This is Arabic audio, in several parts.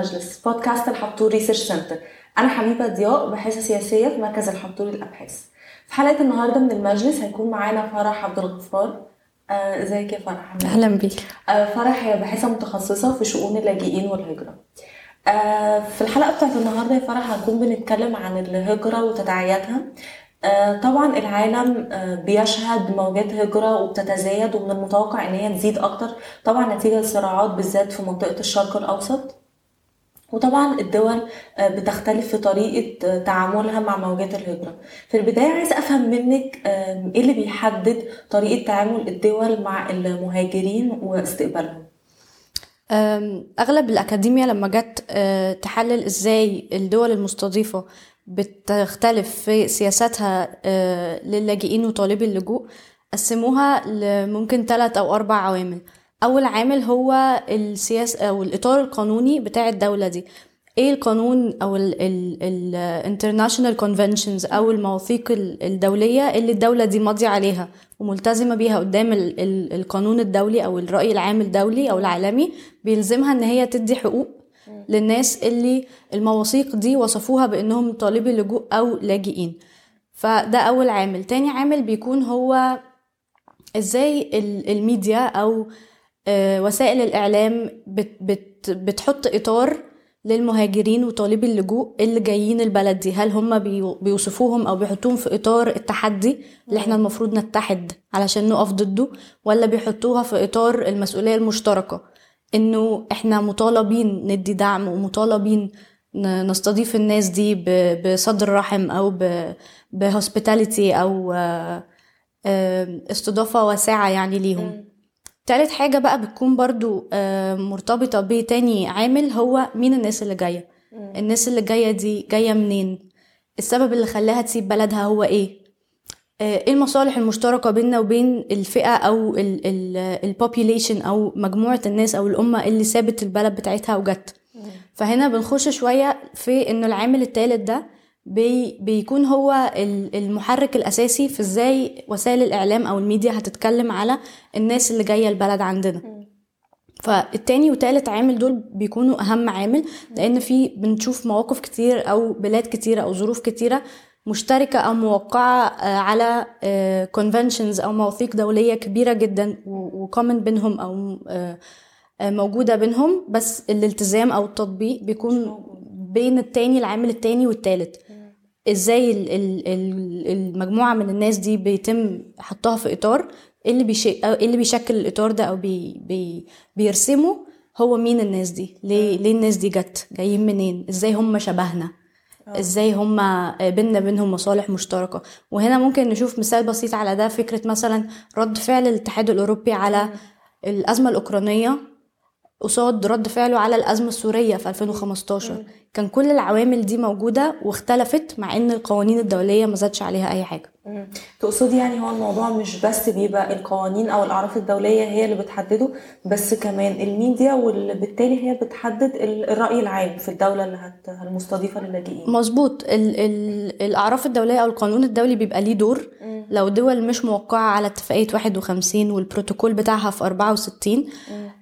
المجلس بودكاست الحبتور research center أنا حبيبة ضياء باحثة سياسية في مركز الحبتور للأبحاث في حلقة النهاردة من المجلس هيكون معانا فرح عبد الغفار. آه، إزيك يا فرح؟ إيه؟ أهلا بيك. آه، فرح هي باحثة متخصصة في شؤون اللاجئين والهجرة. آه، في الحلقة بتاعت النهاردة يا فرح هنكون بنتكلم عن الهجرة وتداعياتها. آه، طبعا العالم آه، بيشهد موجات هجرة وبتتزايد ومن المتوقع إن هي تزيد أكتر. طبعا نتيجة للصراعات بالذات في منطقة الشرق الأوسط. وطبعا الدول آه، بتختلف في طريقة آه، تعاملها مع موجات الهجرة. في البداية عايز أفهم منك آه، إيه اللي بيحدد طريقة تعامل الدول مع المهاجرين واستقبالهم؟ أم، أغلب الاكاديميا لما جت أه، تحلل إزاي الدول المستضيفة بتختلف في سياساتها للاجئين وطالبي اللجوء قسموها لممكن ثلاث أو أربع عوامل. أول عامل هو السياسة أو الإطار القانوني بتاع الدولة دي. إيه القانون أو ال international conventions أو المواثيق ال- الدولية اللي الدولة دي ماضية عليها وملتزمة بيها قدام ال- ال- القانون الدولي أو الرأي العام الدولي أو العالمي بيلزمها إن هي تدي حقوق للناس اللي المواثيق دي وصفوها بإنهم طالبي لجوء أو لاجئين. فده أول عامل. تاني عامل بيكون هو إزاي ال- الميديا أو وسائل الإعلام بت بت بتحط إطار للمهاجرين وطالبي اللجوء اللي جايين البلد دي. هل هم بيو- بيوصفوهم أو بيحطوهم في إطار التحدي اللي إحنا المفروض نتحد علشان نقف ضده ولا بيحطوها في إطار المسؤولية المشتركة؟ إنه إحنا مطالبين ندي دعم ومطالبين نستضيف الناس دي بصدر رحب أو ب hospitality أو آه، آه، استضافة واسعة يعني ليهم. تالت حاجة بقى بتكون برضو آه، مرتبطة بتاني عامل هو مين الناس اللي جاية. الناس اللي جاية دي جاية منين؟ السبب اللي خلاها تسيب بلدها هو إيه؟ آه، إيه المصالح المشتركة بيننا وبين الفئة أو ال population أو مجموعة الناس أو الأمة اللي سابت البلد بتاعتها وجت. فهنا بنخش شوية في إنه العامل التالت ده بي بيكون هو ال- المحرك الأساسي في إزاي وسائل الإعلام أو الميديا هتتكلم على الناس اللي جاية البلد عندنا. فالتاني وتالت عامل دول بيكونوا أهم عامل لأن في بنشوف مواقف كتير أو بلاد كتيرة أو ظروف كتيرة مشتركة أو موقعة آه، على conventions أو مواثيق دولية كبيرة جدا و common بينهم أو آه، آه، موجودة بينهم بس الالتزام أو التطبيق بيكون بين التاني العامل التاني والتالت. إزاي ال- ال- ال- المجموعة من الناس دي بيتم حطها في إطار إيه اللي بيش... أو إيه اللي بيشكل الإطار ده أو بي... بي... بيرسمه هو مين الناس دي؟ ليه ليه الناس دي جت؟ جايين منين؟ إزاي هم شبهنا؟ إزاي هم بينا بينهم مصالح مشتركة؟ وهنا ممكن نشوف مثال بسيط على ده فكرة مثلا رد فعل الاتحاد الأوروبي على الأزمة الأوكرانية. قصاد رد فعله على الأزمة السورية في 2015 كان كل العوامل دي موجودة واختلفت مع إن القوانين الدولية ما زادش عليها أي حاجة. تقصدي يعني هو الموضوع مش بس بيبقى القوانين أو الأعراف الدولية هي اللي بتحدده بس كمان الميديا وبالتالي هي بتحدد ال- الرأي العام في الدولة اللي هت... المستضيفة للاجئين. مظبوط. ال ال الأعراف الدولية أو القانون الدولي بيبقى ليه دور. لو دول مش موقعة على اتفاقية 51 والبروتوكول بتاعها في 64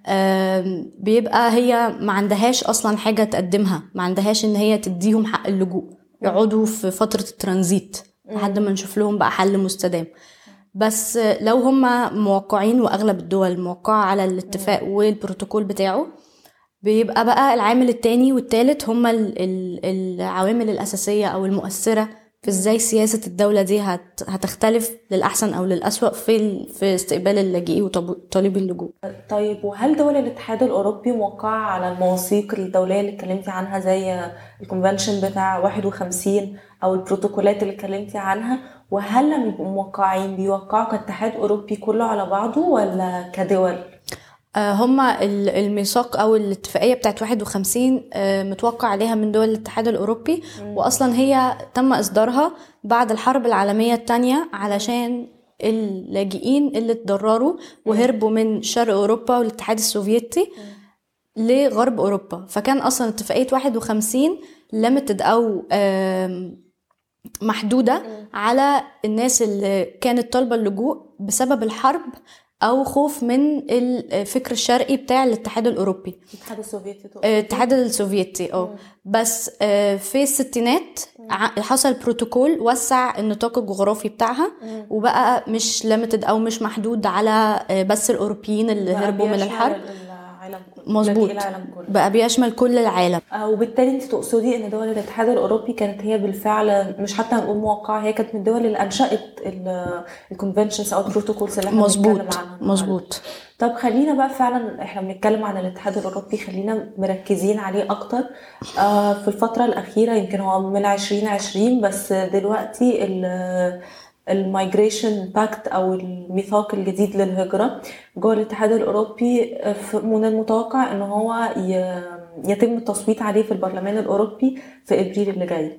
آم، بيبقى هي ما عندهاش أصلا حاجة تقدمها. ما عندهاش إن هي تديهم حق اللجوء. يقعدوا في فترة الترانزيت. لحد ما نشوف لهم بقى حل مستدام. بس لو هم موقعين وأغلب الدول موقعة على الاتفاق والبروتوكول بتاعه بيبقى بقى العامل التاني والتالت هما ال- العوامل الأساسية أو المؤثرة في إزاي سياسة الدولة دي هت هتختلف للأحسن أو للأسوأ في في استقبال اللاجئين وطالبي اللجوء. طيب وهل دول الاتحاد الأوروبي موقعة على المواثيق الدولية اللي اتكلمتي عنها زي ال convention بتاع 51 أو البروتوكولات اللي اتكلمتي عنها وهل لما بيبقوا موقعين بيوقعوا كاتحاد أوروبي كله على بعضه ولا كدول؟ آه، هما ال- الميثاق أو الاتفاقية بتاعت 51 آه، متوقع عليها من دول الاتحاد الأوروبي. واصلا هي تم إصدارها بعد الحرب العالمية الثانية علشان اللاجئين اللي اتضرروا وهربوا من شرق أوروبا والاتحاد السوفيتي لغرب أوروبا. فكان أصلا اتفاقية 51 limited أو آم، محدوده على الناس اللي كانت طالبة اللجوء بسبب الحرب أو خوف من الفكر الشرقي بتاع الاتحاد الأوروبي. الاتحاد السوفيتي. تقصد؟ الاتحاد السوفيتي آه. بس آه، في الستينات حصل بروتوكول وسع النطاق الجغرافي بتاعها وبقى مش limited أو مش محدود على آه، بس الأوروبيين اللي هربوا من الحرب. مظبوط. بقى بيشمل كل العالم. آه، وبالتالي انت تقصدي ان دول الاتحاد الاوروبي كانت هي بالفعل مش حتى هنقول موقعة هي كانت من الدول اللي انشات ال conventions أو ال protocols اللي إحنا مظبوط مظبوط. طب خلينا بقى فعلا إحنا بنتكلم عن الاتحاد الأوروبي خلينا مركزين عليه أكتر. آه في الفترة الأخيرة يمكن هو من 2020 بس دلوقتي ال migration pact أو الميثاق الجديد للهجرة. جوه الاتحاد الأوروبي من المتوقع إن هو يتم التصويت عليه في البرلمان الأوروبي في إبريل اللي جاي.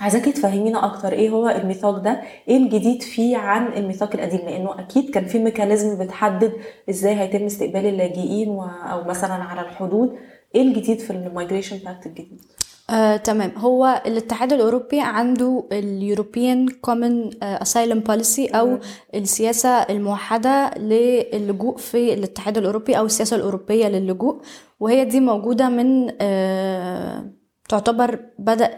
عايزاكي تفهمينا أكتر إيه هو الميثاق ده؟ إيه الجديد فيه عن الميثاق القديم؟ لأنه أكيد كان في mechanism بتحدد إزاي هيتم استقبال اللاجئين و... أو مثلا على الحدود. إيه الجديد في migration pact الجديد؟ آه، تمام. هو الاتحاد الأوروبي عنده ال European common asylum policy أو السياسة الموحدة للجوء في الاتحاد الأوروبي أو السياسة الأوروبية للجوء وهي دي موجودة من آه، تعتبر بدأ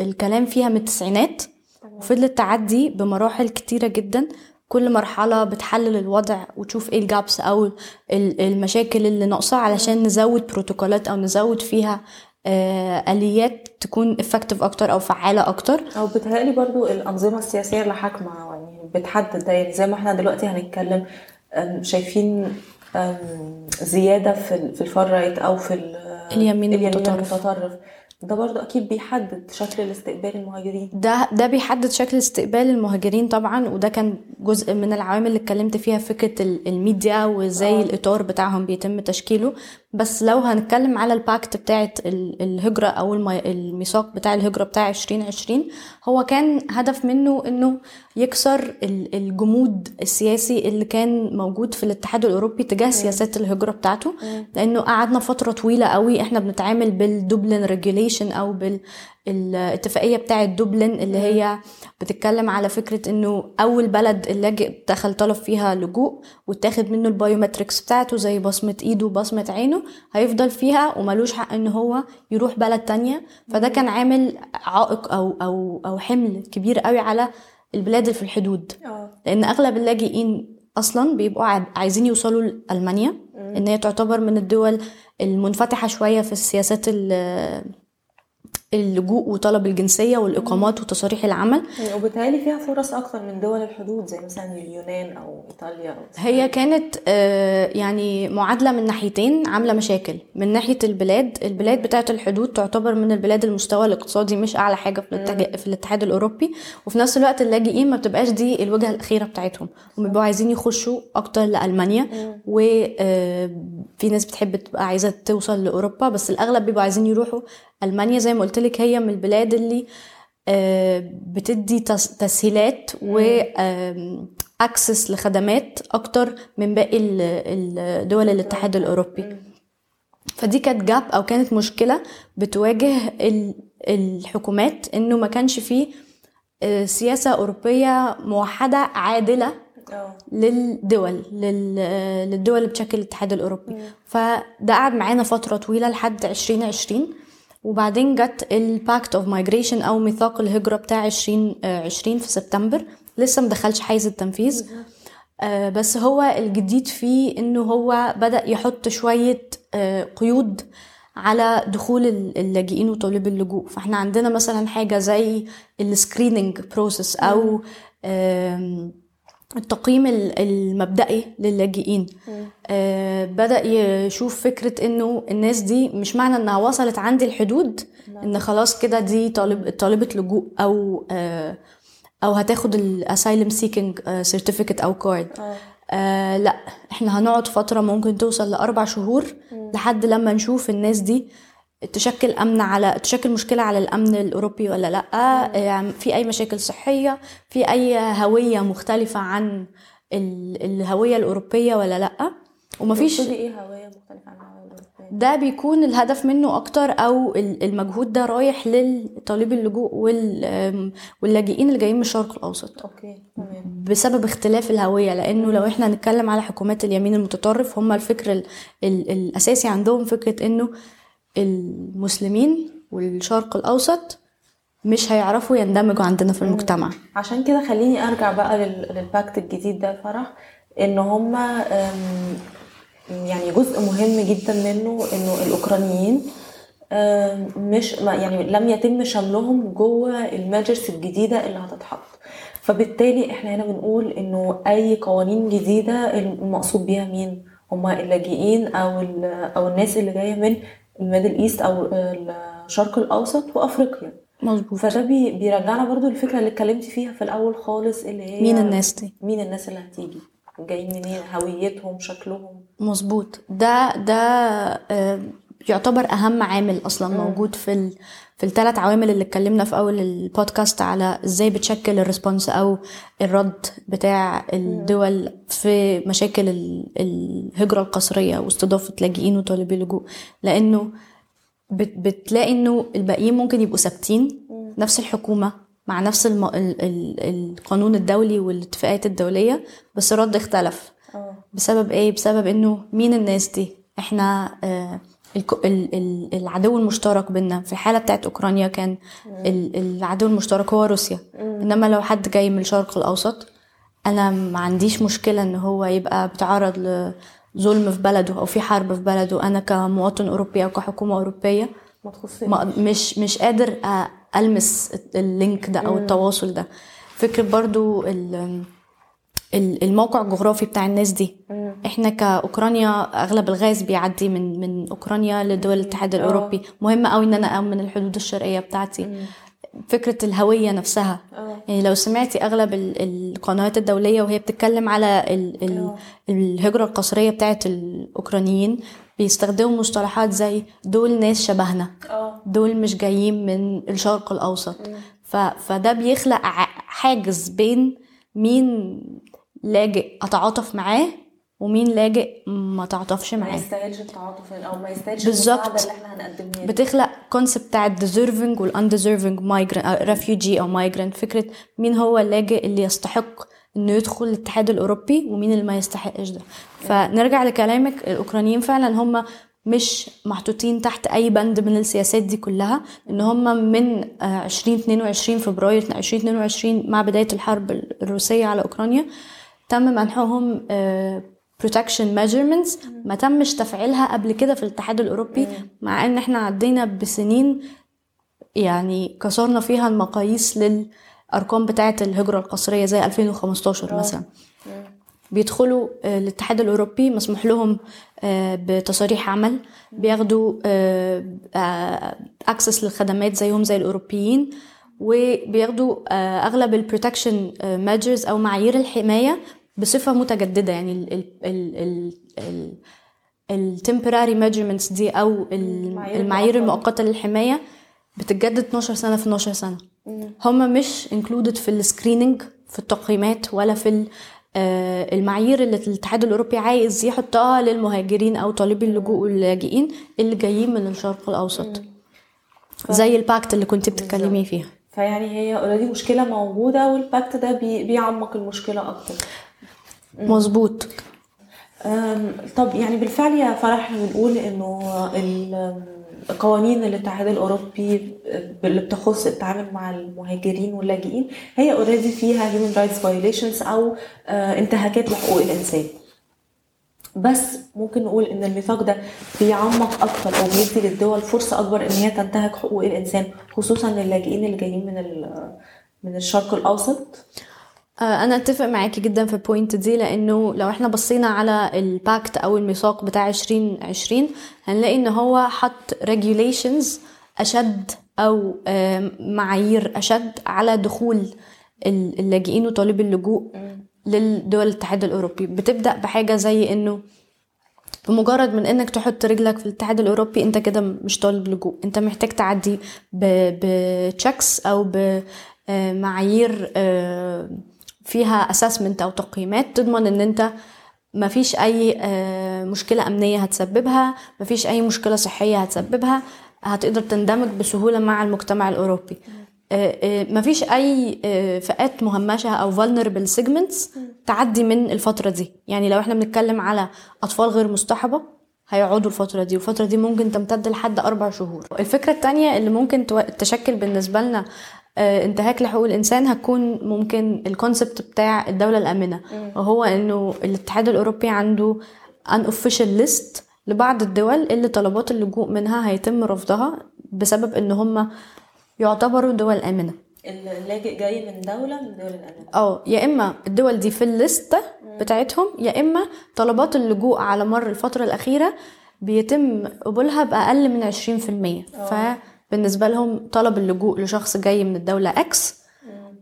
الكلام فيها من التسعينات وفضلت تعدي بمراحل كتيرة جدا. كل مرحلة بتحلل الوضع وتشوف إيه ال gaps أو ال- المشاكل اللي ناقصة علشان نزود بروتوكولات أو نزود فيها آه، آليات تكون effective أكتر أو فعالة أكتر. أو بتهيألي برضو الأنظمة السياسية اللي حاكمة يعني بتحدد. ده يعني زي ما إحنا دلوقتي هنتكلم شايفين زيادة في في الفار رايت أو في ال- اليمين المتطرف. المتطرف. ده برضو أكيد بيحدد شكل الاستقبال المهاجرين. ده ده بيحدد شكل استقبال المهاجرين طبعا وده كان جزء من العوامل اللي اتكلمت فيها فكرة ال- الميديا وإزاي آه. الإطار بتاعهم بيتم تشكيله. بس لو هنتكلم على ال pact بتاعه ال- الهجرة أو المي- الميثاق بتاع الهجرة بتاع 2020 هو كان هدف منه إنه يكسر ال- الجمود السياسي اللي كان موجود في الاتحاد الأوروبي تجاه سياسات الهجرة بتاعته. لأنه قعدنا فترة طويلة قوي إحنا بنتعامل بال Dublin regulation أو بال الاتفاقيه بتاعة دبلن اللي هي بتتكلم على فكرة إنه أول بلد اللاجئ دخل طلب فيها لجوء واتاخد منه البايومتريكس بتاعته زي بصمة إيده وبصمة عينه هيفضل فيها وملوش حق إن هو يروح بلد تانية. فده كان عامل عائق أو أو أو حمل كبير قوي على البلاد اللي في الحدود. آه. لأن أغلب اللاجئين أصلا بيبقوا عا- عايزين يوصلوا لألمانيا إن هي تعتبر من الدول المنفتحة شوية في السياسات ال- اللجوء وطلب الجنسية والإقامات وتصاريح العمل. وبالتالي فيها فرص أكتر من دول الحدود زي مثلا اليونان أو إيطاليا أو هي كانت آه، يعني معادلة من ناحيتين عاملة مشاكل. من ناحية البلاد البلاد بتاعة الحدود تعتبر من البلاد المستوى الاقتصادي مش أعلى حاجة في في الاتحاد الأوروبي. وفي نفس الوقت اللاجئين ما بتبقاش دي الوجهة الأخيرة بتاعتهم. هم بيبقوا عايزين يخشوا أكتر لألمانيا. وفي ناس بتحب تبقى عايزة توصل لأوروبا بس الأغلب بيبقوا عايزين يروحوا ألمانيا زي ما قلت لك هي من البلاد اللي آه، بتدي تس- تسهيلات و access لخدمات أكتر من باقي دول الاتحاد الأوروبي. فدي كانت gap أو كانت مشكلة بتواجه ال- الحكومات إنه ما كانش فيه آه، سياسة أوروبية موحدة عادلة آه. للدول لل... للدول بتشكل الاتحاد الأوروبي. فده قعد معانا فترة طويلة لحد 2020 وبعدين جت ال pact of migration أو ميثاق الهجرة بتاع 2020 في سبتمبر. لسه مدخلش حيز التنفيذ. آه، بس هو الجديد فيه إنه هو بدأ يحط شوية آه، قيود على دخول ال- اللاجئين وطالب اللجوء. فإحنا عندنا مثلا حاجة زي ال screening process أو التقييم ال- المبدئي للاجئين. آه بدأ يشوف فكرة إنه الناس دي مش معنى إنها وصلت عندي الحدود إن خلاص كده دي طالب طالبة لجوء أو آه أو هتاخد ال asylum seeking certificate أو card آه. آه لأ إحنا هنقعد فترة ممكن توصل لأربع شهور لحد لما نشوف الناس دي تشكل أمن على تشكل مشكلة على الأمن الأوروبي ولا لأ؟ آه في أي مشاكل صحية؟ في أي هوية مختلفة عن ال- الهوية الأوروبية ولا لأ؟ ومفيش إيه هوية مختلفة عن الهوية الأوروبية؟ ده بيكون الهدف منه أكتر أو ال- المجهود ده رايح للطالبي اللجوء وال- واللاجئين اللي جايين من الشرق الأوسط. أوكي تمام. بسبب اختلاف الهوية لأنه لو إحنا هنتكلم على حكومات اليمين المتطرف هم الفكر ال ال الأساسي عندهم فكرة إنه المسلمين والشرق الأوسط مش هيعرفوا يندمجوا عندنا في المجتمع. عشان كده خليني أرجع بقى لل- لل pact الجديد ده فرح إن هما يعني جزء مهم جدا منه إنه الأوكرانيين أم، مش يعني لم يتم شملهم جوه ال measures الجديدة اللي هتتحط. فبالتالي إحنا هنا بنقول إنه أي قوانين جديدة المقصود بيها مين؟ هما اللاجئين أو أو الناس اللي جاية من ال Middle East أو الشرق الأوسط وأفريقيا. مظبوط. فده بي بيرجعنا برضو للفكرة اللي اتكلمت فيها في الأول خالص اللي هي مين الناس دي؟ مين الناس اللي هتيجي؟ جايين منين؟ هويتهم شكلهم. مظبوط. ده ده آه، يعتبر أهم عامل أصلا موجود في ال في الثلاث عوامل اللي اتكلمنا في أول البودكاست على إزاي بتشكل ال response أو الرد بتاع الدول في مشاكل ال- الهجرة القسرية واستضافة لاجئين وطالبي لجوء. لأنه بت- بتلاقي إنه الباقيين ممكن يبقوا ثابتين نفس الحكومة مع نفس الم... ال... ال... القانون الدولي والاتفاقات الدولية بس الرد اختلف. آه. بسبب إيه؟ بسبب إنه مين الناس دي؟ إحنا آه العدو المشترك بينا في الحالة بتاعت أوكرانيا كان ال- العدو المشترك هو روسيا. إنما لو حد جاي من الشرق الأوسط أنا ما عنديش مشكلة إن هو يبقى بيتعرض لظلم في بلده أو في حرب في بلده. أنا كمواطن اوروبي أو كحكومة أوروبية ما مش مش قادر ألمس اللينك ده أو التواصل ده. فكرة برضو ال- الموقع الجغرافي بتاع الناس دي. إحنا كأوكرانيا أغلب الغاز بيعدي من من أوكرانيا لدول الاتحاد الأوروبي. مهم قوي إن أنا امن الحدود الشرقية بتاعتي. فكرة الهوية نفسها. آه. يعني لو سمعتي أغلب ال- القنوات الدولية وهي بتتكلم على ال ال آه. الهجرة القسريه بتاعت الأوكرانيين بيستخدموا مصطلحات زي دول ناس شبهنا. آه. دول مش جايين من الشرق الأوسط. ف... فده بيخلق حاجز بين مين لاجئ أتعاطف معاه ومين لاجئ ما تعاطفش ما معاه يستاهلش التعاطف أو ما يستاهلش بالظبط. اللي إحنا هنقدمها. بتخلق concept بتاع ال deserving وال undeserving migrant refugee أو migrant فكرة مين هو اللاجئ اللي يستحق إنه يدخل الاتحاد الأوروبي ومين اللي ما يستحقش ده فنرجع لكلامك الأوكرانيين فعلا هم مش محطوطين تحت أي بند من السياسات دي كلها إن هم من آه، 2022 فبراير 2022 مع بداية الحرب الروسية على أوكرانيا تم منحهم آه، protection measurements. ما تمش تفعيلها قبل كده في الاتحاد الأوروبي مع إن إحنا عدينا بسنين يعني كسرنا فيها المقاييس للأرقام بتاعة الهجرة القسريه زي 2015 مثلا. بيدخلوا آه، الاتحاد الأوروبي مسموح لهم آه، بتصاريح عمل. بياخدوا access للخدمات زيهم زي الأوروبيين. وبياخدوا آه، أغلب ال protection measures أو معايير الحماية بصفة متجددة يعني ال ال ال ال ال temporary measurements دي أو ال- المعايير. المؤقتة. للحماية بتتجدد 12 سنة في 12 سنة. هم مش included في ال screening في التقييمات ولا في آه، المعايير اللي الاتحاد الأوروبي عايز يحطها للمهاجرين أو طالبي اللجوء واللاجئين اللي جايين من الشرق الأوسط. زي ال pact اللي كنت بتتكلمي فيها. فيعني هي already مشكلة موجودة وال pact ده بي بيعمق المشكلة أكتر. مظبوط. طب يعني بالفعل يا فرح بنقول إنه ال- القوانين الاتحاد الأوروبي اللي بتخص التعامل مع المهاجرين واللاجئين هي already فيها human rights violations أو آه، انتهاكات لحقوق الإنسان. بس ممكن نقول إن الميثاق ده بيعمق أكتر أو بيدي للدول فرصة أكبر إن هي تنتهك حقوق الإنسان خصوصا للاجئين اللي جايين من من الشرق الأوسط. آه، أنا أتفق معاكي جدا في ال point دي لأنه لو إحنا بصينا على ال pact أو الميثاق بتاع 2020 هنلاقي إن هو حط regulations أشد أو آم، معايير أشد على دخول ال- اللاجئين وطالبي اللجوء للدول الاتحاد الأوروبي. بتبدأ بحاجة زي إنه بمجرد من إنك تحط رجلك في الاتحاد الأوروبي أنت كده مش طالب لجوء. أنت محتاج تعدي ب checks أو بمعايير فيها assessment أو تقييمات تضمن إن أنت مفيش أي آه، مشكلة أمنية هتسببها مفيش أي مشكلة صحية هتسببها هتقدر تندمج بسهولة مع المجتمع الأوروبي. آه، آه، مفيش أي آه، فئات مهمشة أو vulnerable segments تعدي من الفترة دي. يعني لو إحنا بنتكلم على أطفال غير مصطحبه هيقعدوا الفترة دي والفترة دي ممكن تمتد لحد أربع شهور. الفكرة التانية اللي ممكن تشكل بالنسبة لنا آه، انتهاك لحقوق الإنسان هتكون ممكن الكونسبت بتاع الدولة الآمنة. وهو إنه الاتحاد الأوروبي عنده unofficial list لبعض الدول اللي طلبات اللجوء منها هيتم رفضها بسبب إن هم يعتبروا دول آمنة. اللاجئ جاي من دولة من دول الأمان آه يا إما الدول دي في الليسته بتاعتهم يا إما طلبات اللجوء على مر الفترة الأخيرة بيتم قبولها بأقل من 20% فبالنسبه لهم طلب اللجوء لشخص جاي من الدولة إكس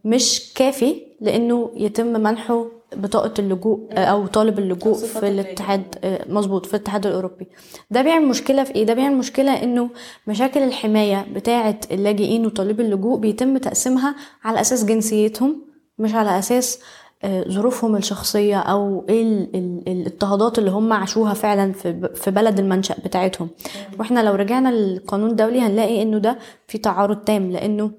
مش كافي لأنه يتم منحه بطاقة اللجوء أو طالب اللجوء في الاتحاد مظبوط في الاتحاد الأوروبي. ده بيعمل مشكلة في إيه؟ ده بيعمل مشكلة إنه مشاكل الحماية بتاعة اللاجئين وطالبي اللجوء بيتم تقسيمها على أساس جنسيتهم مش على أساس ظروفهم الشخصية أو إيه ال- ال- الاضطهادات اللي هم عاشوها فعلا في بلد المنشأ بتاعتهم. وإحنا لو رجعنا للقانون الدولي هنلاقي إنه ده في تعارض تام لأنه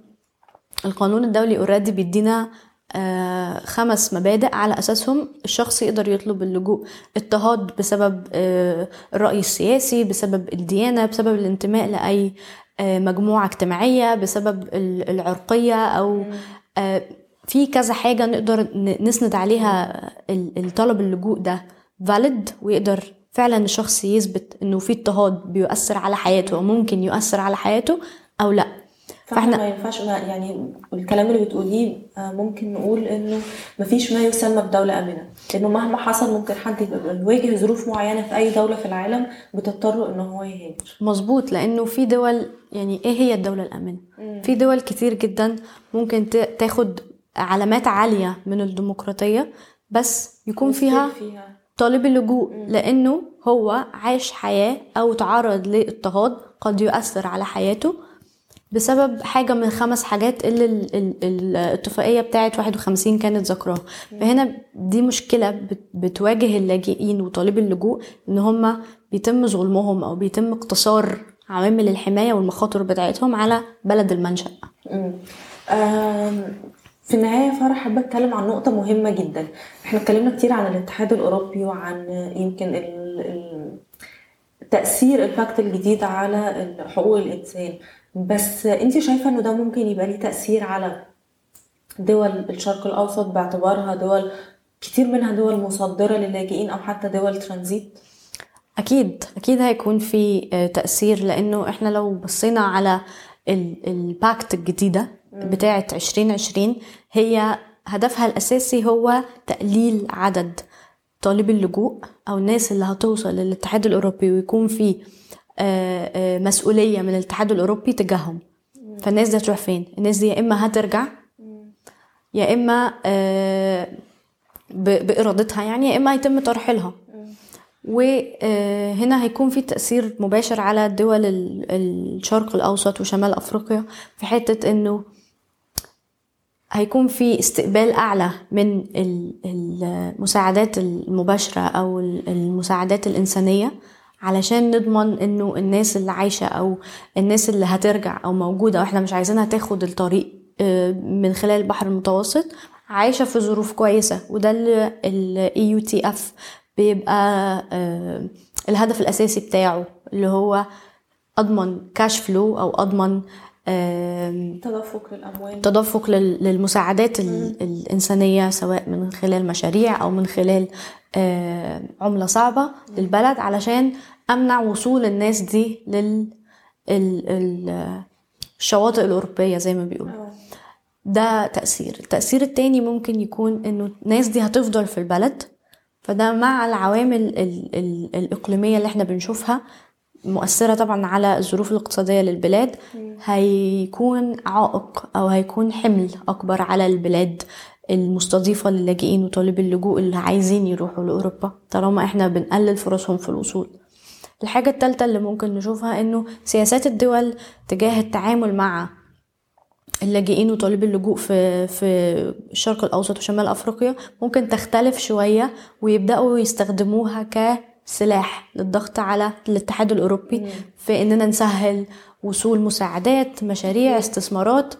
القانون الدولي اوريدي بيدينا آه، خمس مبادئ على أساسهم الشخص يقدر يطلب اللجوء. اضطهاد بسبب آه، الرأي السياسي بسبب الديانة بسبب الانتماء لأي آه، مجموعة اجتماعية بسبب ال- العرقية أو آه، في كذا حاجة نقدر نسند عليها ال- الطلب اللجوء ده valid ويقدر فعلا الشخص يثبت إنه في اضطهاد بيؤثر على حياته أو ممكن يؤثر على حياته أو لأ. فاحنا ما ينفعش ما يعني الكلام اللي بتقوليه آه، ممكن نقول إنه مفيش ما يسمى بدولة آمنة. لأنه مهما حصل ممكن حد يواجه ظروف معينة في أي دولة في العالم بتضطره إن هو يهاجر. مظبوط لأنه في دول يعني إيه هي الدولة الآمنة؟ في دول كتير جدا ممكن تاخد علامات عالية من الديمقراطية بس يكون فيها فيها. طالب اللجوء لأنه هو عاش حياة أو تعرض لاضطهاد قد يؤثر على حياته بسبب حاجة من الخمس حاجات اللي ال- ال- ال- الاتفاقية بتاعت 51 كانت ذكراها فهنا دي مشكلة بت- بتواجه اللاجئين وطالبي اللجوء إن هم بيتم ظلمهم أو بيتم اقتصار عوامل الحماية والمخاطر بتاعتهم على بلد المنشأ. في النهاية فرح حابة أتكلم عن نقطة مهمة جدا. إحنا اتكلمنا كتير عن الاتحاد الأوروبي وعن يمكن ال- تأثير ال pact الجديد على حقوق الإنسان. بس انت شايفة إنه ده ممكن يبقى ليه تأثير على دول الشرق الأوسط باعتبارها دول كتير منها دول مصدرة للاجئين أو حتى دول ترانزيت؟ أكيد أكيد هيكون في تأثير لأنه إحنا لو بصينا على ال- ال pact الجديدة بتاعة 2020 هي هدفها الأساسي هو تقليل عدد طالبي اللجوء أو الناس اللي هتوصل للاتحاد الأوروبي ويكون في آه، آه، مسؤولية من الاتحاد الأوروبي تجاههم. فالناس دي هتروح فين؟ الناس دي يا إما هترجع يا إما آه، ب- بإرادتها يعني يا إما هيتم ترحيلها وهنا هيكون في تأثير مباشر على دول ال- الشرق الأوسط وشمال أفريقيا في حتة إنه هيكون في استقبال أعلى من ال- المساعدات المباشرة أو ال- المساعدات الإنسانية علشان نضمن إنه الناس اللي عايشة أو الناس اللي هترجع أو موجودة وإحنا مش عايزينها تاخد الطريق آه، من خلال البحر المتوسط عايشة في ظروف كويسة. وده اللي ال EUTF بيبقى آه، الهدف الأساسي بتاعه اللي هو أضمن كاش فلو أو أضمن آم، تدفق للأموال. تدفق لل- للمساعدات ال- الإنسانية سواء من خلال مشاريع أو من خلال آه، عملة صعبة للبلد علشان أمنع وصول الناس دي لل ال- ال- الشواطئ الأوروبية زي ما بيقولوا. آه. ده تأثير. التأثير التاني ممكن يكون إنه الناس دي هتفضل في البلد فده مع العوامل ال ال الإقليمية اللي إحنا بنشوفها مؤثرة طبعا على الظروف الاقتصادية للبلاد هيكون عائق أو هيكون حمل أكبر على البلاد المستضيفة للاجئين وطالبي اللجوء اللي عايزين يروحوا لأوروبا طالما إحنا بنقلل فرصهم في الوصول. الحاجة التالتة اللي ممكن نشوفها إنه سياسات الدول تجاه التعامل مع اللاجئين وطالبي اللجوء في في الشرق الأوسط وشمال أفريقيا ممكن تختلف شوية ويبدأوا يستخدموها كسلاح للضغط على الاتحاد الأوروبي في إننا نسهل وصول مساعدات مشاريع استثمارات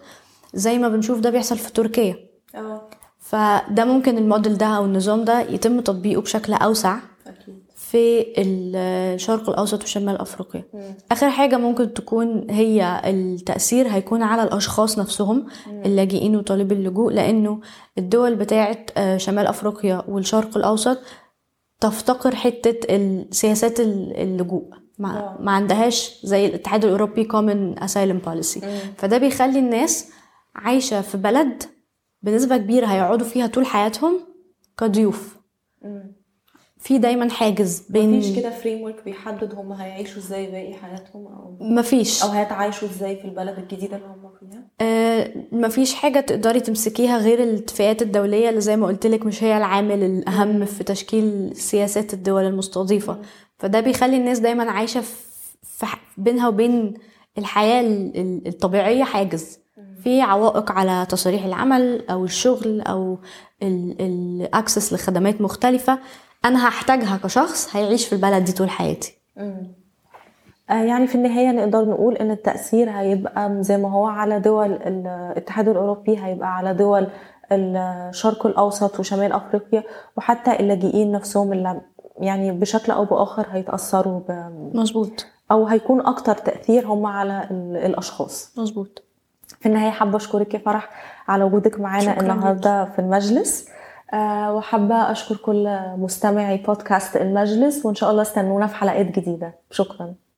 زي ما بنشوف ده بيحصل في تركيا. آه. فده ممكن الموديل ده أو النظام ده يتم تطبيقه بشكل أوسع في الشرق الأوسط وشمال أفريقيا. آخر حاجة ممكن تكون هي التأثير هيكون على الأشخاص نفسهم اللاجئين وطالبي اللجوء لأنه الدول بتاعه آه، شمال أفريقيا والشرق الأوسط تفتقر حتة السياسات اللجوء. ما, آه. ما عندهاش زي الاتحاد الأوروبي common asylum policy. فده بيخلي الناس عايشة في بلد بنسبة كبيرة هيقعدوا فيها طول حياتهم كضيوف. في دايما حاجز بين مفيش كده فريم ورك بيحدد هم هيعيشوا إزاي باقي حياتهم أو مفيش. أو هيتعايشوا إزاي في البلد الجديدة اللي هم فيها؟ آه، مفيش حاجة تقدري تمسكيها غير الاتفاقات الدولية اللي زي ما قلتلك مش هي العامل الأهم في تشكيل سياسات الدول المستضيفة. فده بيخلي الناس دايما عايشة في بينها وبين الحياة ال- ال- الطبيعية حاجز. في عوائق على تصاريح العمل أو الشغل أو الأكسس لخدمات مختلفة. أنا هحتاجها كشخص هيعيش في البلد دي طول حياتي. آه، يعني في النهاية نقدر نقول إن التأثير هيبقى زي ما هو على دول الاتحاد الأوروبي هيبقى على دول الشرق الأوسط وشمال أفريقيا وحتى اللاجئين نفسهم اللي يعني بشكل أو بآخر هيتأثروا ب... مظبوط. أو هيكون أكتر تأثير هم على ال- الأشخاص. مظبوط. في النهاية حابة أشكرك يا فرح على وجودك معانا شكراً النهاردة في المجلس. آه، وحابة أشكر كل مستمعي بودكاست المجلس وإن شاء الله استنونا في حلقات جديدة. شكراً.